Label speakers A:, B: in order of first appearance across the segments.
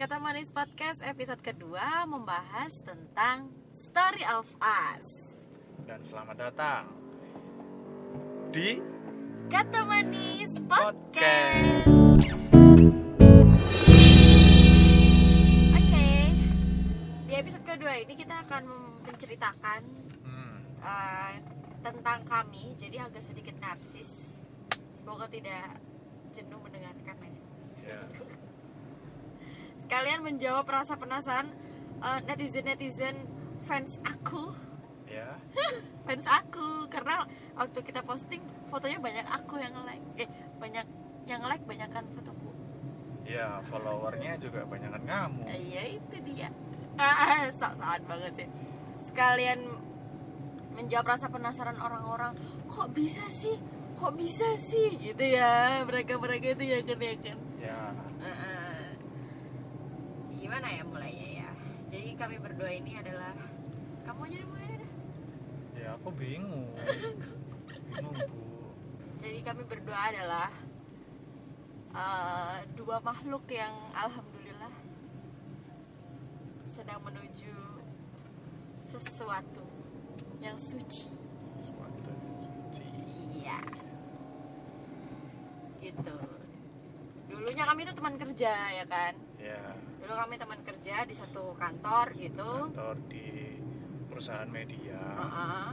A: Kata Manis Podcast episode kedua membahas tentang Story of Us.
B: dan selamat datang di
A: Kata Manis
B: Podcast.
A: Oke, di episode kedua ini kita akan menceritakan
B: hmm,
A: eh, tentang kami. Jadi agak sedikit narsis. Semoga tidak jenuh mendengarkannya.
B: ya
A: Sekalian menjawab rasa penasaran netizen netizen fans aku.
B: ya.
A: Fans aku karena waktu kita posting fotonya banyak aku yang like. Eh banyak yang like banyakkan fotoku.
B: Ya followernya juga banyakan kamu.
A: Eh, iya itu dia. Ah sok-sokan banget sih. Sekalian menjawab rasa penasaran orang-orang kok bisa sih? Kok bisa sih? Gitu ya mereka mereka itu ya kan ya kan
B: ya
A: Heeh. Gimana ya mulainya ya jadi kami berdua ini adalah kamu aja mulai dah.
B: ya aku bingung bingung bu
A: Jadi kami berdua adalah eh, dua makhluk yang alhamdulillah sedang menuju sesuatu yang suci.
B: suatu yang suci
A: Iya. Gitu. Dulunya kami itu teman kerja ya kan. Dulu kami teman kerja di satu kantor gitu.
B: kantor di perusahaan media
A: Heeh.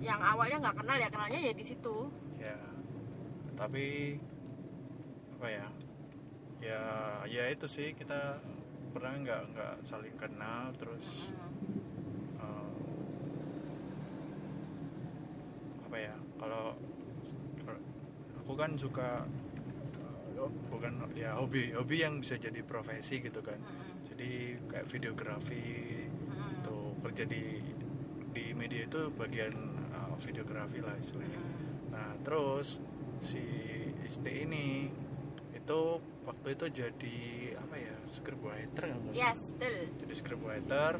A: Yang awalnya nggak kenal ya kenalnya ya di situ.
B: ya tapi apa ya ya ya itu sih kita pernah nggak nggak saling kenal terus
A: Mm.
B: eh, apa ya kalau kalau aku kan suka eh, bukan ya hobi hobi yang bisa jadi profesi gitu kan. Jadi kayak videografi itu kerja di di media itu bagian eh, videografi lah istilahnya. Nah terus si Isti ini itu waktu itu jadi apa ya scriptwriter nggak sih?
A: Yes, betul.
B: jadi scriptwriter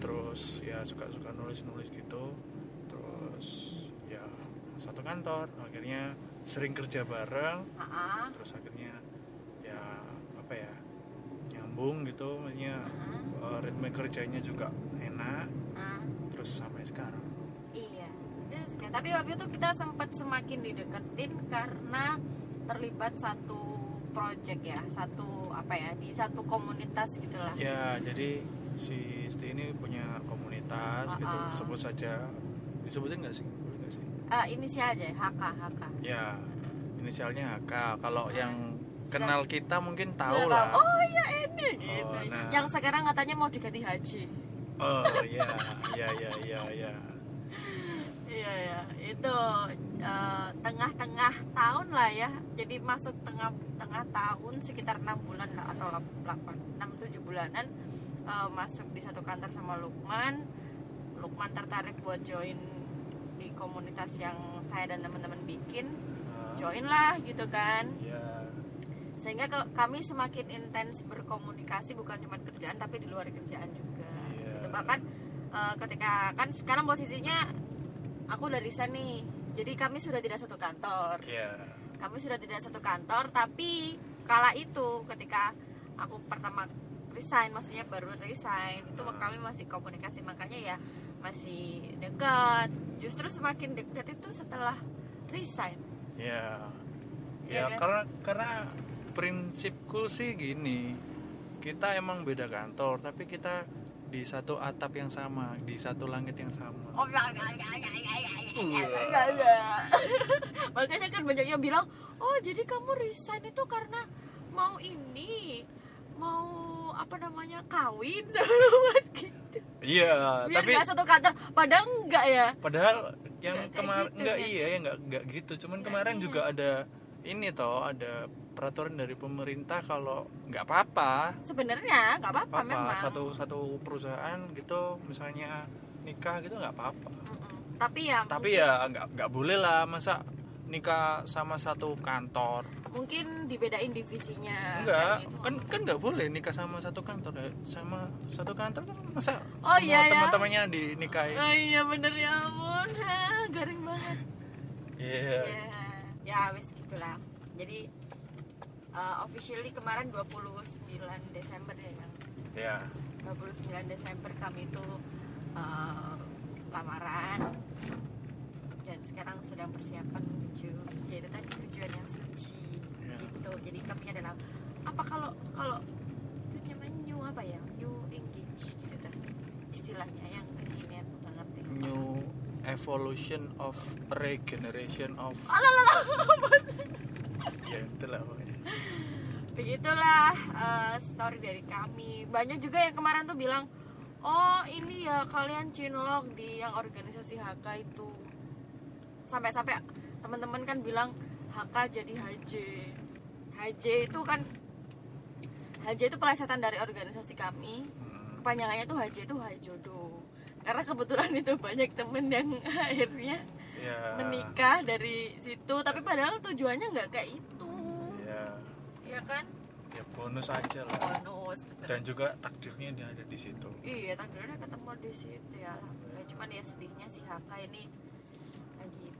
B: terus ya suka-suka nulis-nulis gitu. Terus ya satu kantor akhirnya sering kerja bareng
A: Ha-ha.
B: terus akhirnya ya apa ya nyambung gitu maksudnya
A: Ha-ha.
B: eh, ritme kerjanya juga enak
A: Ah,
B: terus sampai sekarang
A: Iya. Terus tapi waktu itu kita sempat semakin dideketin karena terlibat satu project ya, satu apa ya di satu komunitas gitulah.
B: ya jadi si Isti ini punya komunitas gitu
A: Ah, ah.
B: sebut saja disebutin nggak sih
A: Eh, inisial aja, HK, HK.
B: ya inisialnya HK kalau
A: Ah.
B: yang kenal kita mungkin tahu lah
A: Oh iya ini gitu.
B: Oh, nah.
A: Yang sekarang katanya mau diganti haji.
B: oh iya iya iya iya iya
A: Iya ya, itu eh, tengah-tengah tahun lah ya. Jadi masuk tengah tengah tahun sekitar enam bulan lah atau delapan enam tujuh bulanan eh, masuk di satu kantor sama Lukman. Lukman tertarik buat join komunitas yang saya dan teman-teman bikin. Join lah gitu kan.
B: ya
A: Sehingga ke- kami semakin intens berkomunikasi bukan cuma kerjaan tapi di luar kerjaan juga.
B: Iya.
A: Gitu. Bahkan eh, ketika kan sekarang posisinya aku udah resign nih. Jadi kami sudah tidak satu kantor.
B: ya
A: Kami sudah tidak satu kantor tapi kala itu ketika aku pertama resign maksudnya baru resign itu kami masih komunikasi makanya ya masih dekat. Justru semakin dekat itu setelah resign.
B: ya
A: Iya
B: ya
A: kan?
B: karena karena prinsipku sih gini kita emang beda kantor tapi kita di satu atap yang sama di satu langit yang sama
A: Oh. Makanya kan banyak yang bilang, oh jadi kamu resign itu karena mau ini, mau apa namanya kawin sama Luan gitu.
B: Iya
A: Biar
B: tapi
A: nggak satu kantor, padahal enggak ya.
B: padahal yang kemarin
A: gitu,
B: enggak
A: kan?
B: iya ya enggak enggak gitu cuman
A: Nggak,
B: kemarin
A: iya.
B: juga ada ini toh ada peraturan dari pemerintah kalau nggak apa-apa
A: Sebenarnya nggak apa-apa
B: apa
A: memang.
B: satu satu perusahaan gitu misalnya nikah gitu nggak apa-apa.
A: Tapi ya,
B: tapi ya nggak nggak boleh lah masa nikah sama satu kantor
A: mungkin dibedain divisinya.
B: enggak
A: gitu.
B: kan kan nggak boleh nikah sama satu kantor ya sama satu kantor kan masa
A: Oh, iya, ya.
B: teman-temannya dinikahin
A: Oh iya bener ya ampun, garing banget.
B: iya
A: ya ya wes gitulah jadi uh, officially kemarin 29 Desember ya yang
B: ya
A: 29 Desember kami itu uh, lamaran dan sekarang sedang persiapan menuju yaitu tadi tujuan yang suci
B: Ya.
A: gitu. Jadi kami adalah apa kalau kalau itu namanya new apa ya? New engage gitu kan istilahnya yang kekinian nggak ngerti.
B: New evolution of regeneration of ya itulah pokoknya.
A: Begitulah uh, story dari kami. Banyak juga yang kemarin tuh bilang oh ini ya kalian cinlok di yang organisasi HK itu sampai-sampai teman-teman kan bilang HK jadi HJ HJ itu kan HJ itu pelesetan dari organisasi kami.
B: Hmm,
A: kepanjangannya tuh HJ itu Hai Jodoh. Karena kebetulan itu banyak temen yang akhirnya
B: ya
A: menikah dari situ. Tapi padahal tujuannya nggak kayak itu.
B: Ya
A: ya kan?
B: Ya bonus aja lah.
A: Bonus betul.
B: dan juga takdirnya dia ada di situ.
A: Iya takdirnya ketemu di situ ya alhamdulillah. Cuman ya sedihnya si Haka ini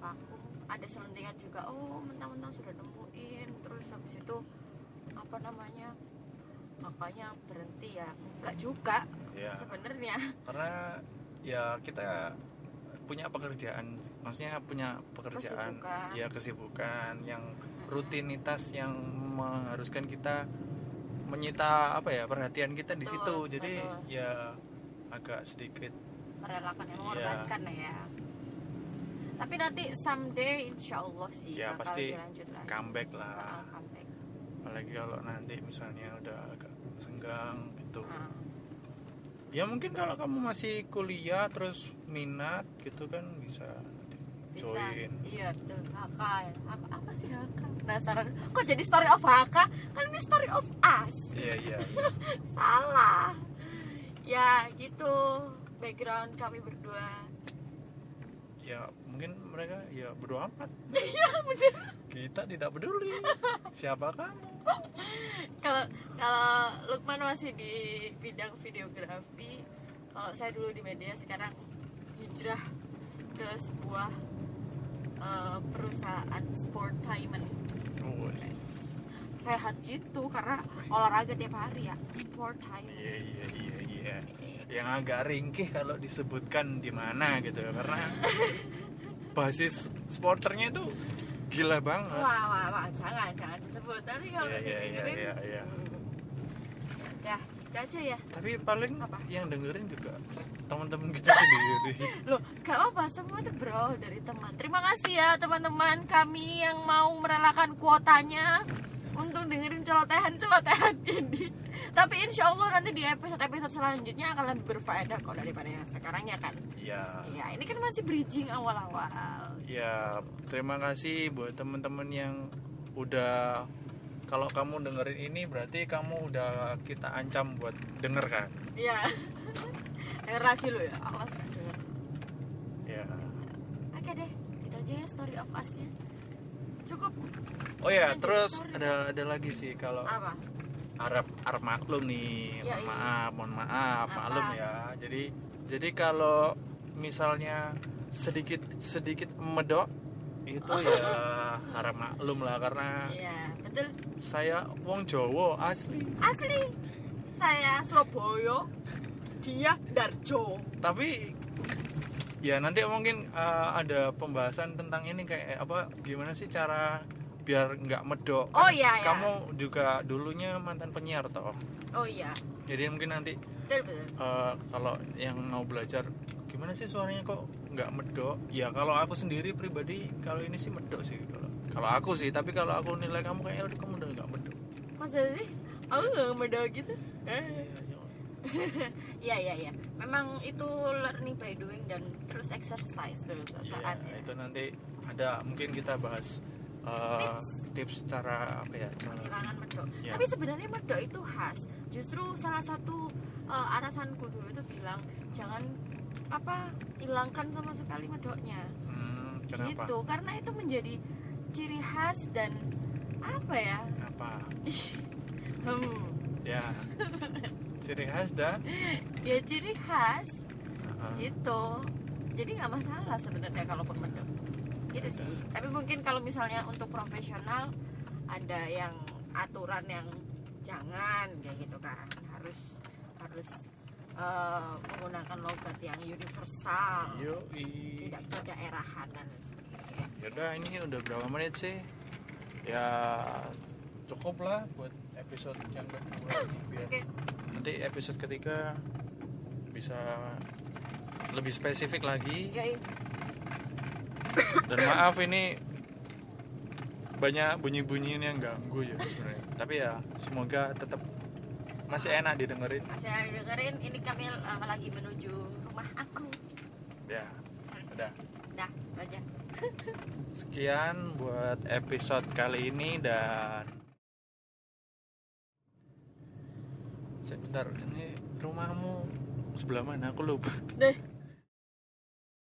A: vakum ada selentingan juga oh mentang-mentang sudah nemuin. Terus habis itu apa namanya makanya berhenti ya. Enggak juga
B: ya
A: sebenarnya.
B: Karena ya kita punya pekerjaan maksudnya punya pekerjaan
A: Kesibukan.
B: ya kesibukan yang rutinitas yang mengharuskan kita menyita apa ya perhatian kita di
A: Betul,
B: situ. Jadi
A: betul.
B: ya agak sedikit
A: merelakan yang mengorbankan ya tapi nanti someday insya Allah sih
B: ya
A: bakal
B: pasti
A: dilanjut lagi.
B: comeback lah.
A: Bakal comeback.
B: apalagi kalau nanti misalnya udah agak senggang gitu.
A: Nah,
B: ya mungkin kalau kamu masih kuliah terus minat gitu kan bisa join.
A: Iya betul. HK ya. HK apa sih HK penasaran. Kok jadi story of HK kan ini story of us.
B: Iya iya.
A: Salah. Ya gitu. Background kami berdua
B: ya mungkin mereka ya berdoa amat.
A: Iya bener.
B: Kita tidak peduli. Siapa kamu?
A: Kalau kalau Lukman masih di bidang videografi kalau saya dulu di media sekarang hijrah ke sebuah eh, perusahaan sportainment
B: oh,
A: sehat gitu karena olahraga tiap hari ya sportainment
B: iya iya iya iya yang agak ringkih kalau disebutkan di mana gitu karena basis sporternya itu gila banget
A: wah wah wah jangan jangan disebut nanti kalau
B: iya, iya,
A: didengerin,
B: iya, iya.
A: ya udah itu aja ya
B: tapi paling
A: Apa?
B: yang dengerin juga teman-teman kita sendiri
A: Loh, gak apa semua itu berawal dari teman. Terima kasih ya teman-teman kami yang mau merelakan kuotanya untuk dengerin celotehan-celotehan ini. Tapi insya Allah nanti di episode-episode selanjutnya akan lebih berfaedah kok daripada yang sekarang ya kan.
B: ya
A: Iya, ini kan masih bridging awal-awal.
B: ya terima kasih buat teman-teman yang udah kalau kamu dengerin ini berarti kamu udah kita ancam buat denger kan
A: Iya. Denger lagi lo ya, awas kan denger.
B: ya
A: Oke deh, itu aja ya story of us-nya. Cukup.
B: oh ya terus
A: story.
B: ada ada lagi sih kalau
A: Apa?
B: harap harap maklum nih
A: Ya,
B: mohon
A: iya.
B: maaf mohon maaf
A: Apa?
B: maklum ya jadi jadi kalau misalnya sedikit sedikit medok itu ya harap maklum lah karena
A: Iya, betul.
B: saya wong Jawa asli
A: Asli. Saya Surabaya, dia Darjo.
B: tapi ya nanti mungkin uh, ada pembahasan tentang ini kayak apa gimana sih cara biar nggak medok
A: Oh,
B: Kan
A: iya, iya.
B: kamu juga dulunya mantan penyiar toh
A: Oh iya,
B: jadi mungkin nanti
A: betul betul.
B: uh, kalau yang mau belajar gimana sih suaranya kok nggak medok ya kalau aku sendiri pribadi kalau ini sih medok sih kalau kalau aku sih tapi kalau aku nilai kamu kayaknya kamu udah nggak medok
A: Masa sih? Aku gak meda gitu. Eh. Iya iya iya. Memang itu learning by doing dan terus exercise terus
B: Iya,
A: saatnya.
B: itu nanti ada mungkin kita bahas uh,
A: Tips.
B: tips cara apa ya cara
A: medok.
B: Iya.
A: Tapi sebenarnya medok itu khas. Justru salah satu uh, atasanku dulu itu bilang jangan apa hilangkan sama sekali medoknya.
B: hmm, kenapa
A: Gitu. Karena itu menjadi ciri khas dan apa ya?
B: apa
A: Hmm.
B: ya ciri khas dan
A: Ya ciri khas
B: uh,
A: gitu. Jadi nggak masalah sebenarnya kalaupun mendem. Gitu sih. Tapi mungkin kalau misalnya untuk profesional ada yang aturan yang jangan kayak gitu kan. Harus harus eh, menggunakan logat yang universal.
B: Yo,
A: tidak berdaerahan dan sebagainya.
B: Yaudah ini udah berapa menit sih? Ya cukup lah buat episode yang kedua ini biar
A: oke.
B: nanti episode ketiga bisa lebih spesifik lagi.
A: Yoi
B: dan maaf ini banyak bunyi-bunyiin yang ganggu ya sebenarnya. Tapi ya semoga tetap masih enak didengerin.
A: Masih ada yang dengerin ini kami eh, lagi menuju rumah aku.
B: Ya udah.
A: Dah itu aja.
B: Sekian buat episode kali ini dan sebentar ini rumahmu sebelah mana? Aku lupa.
A: Deh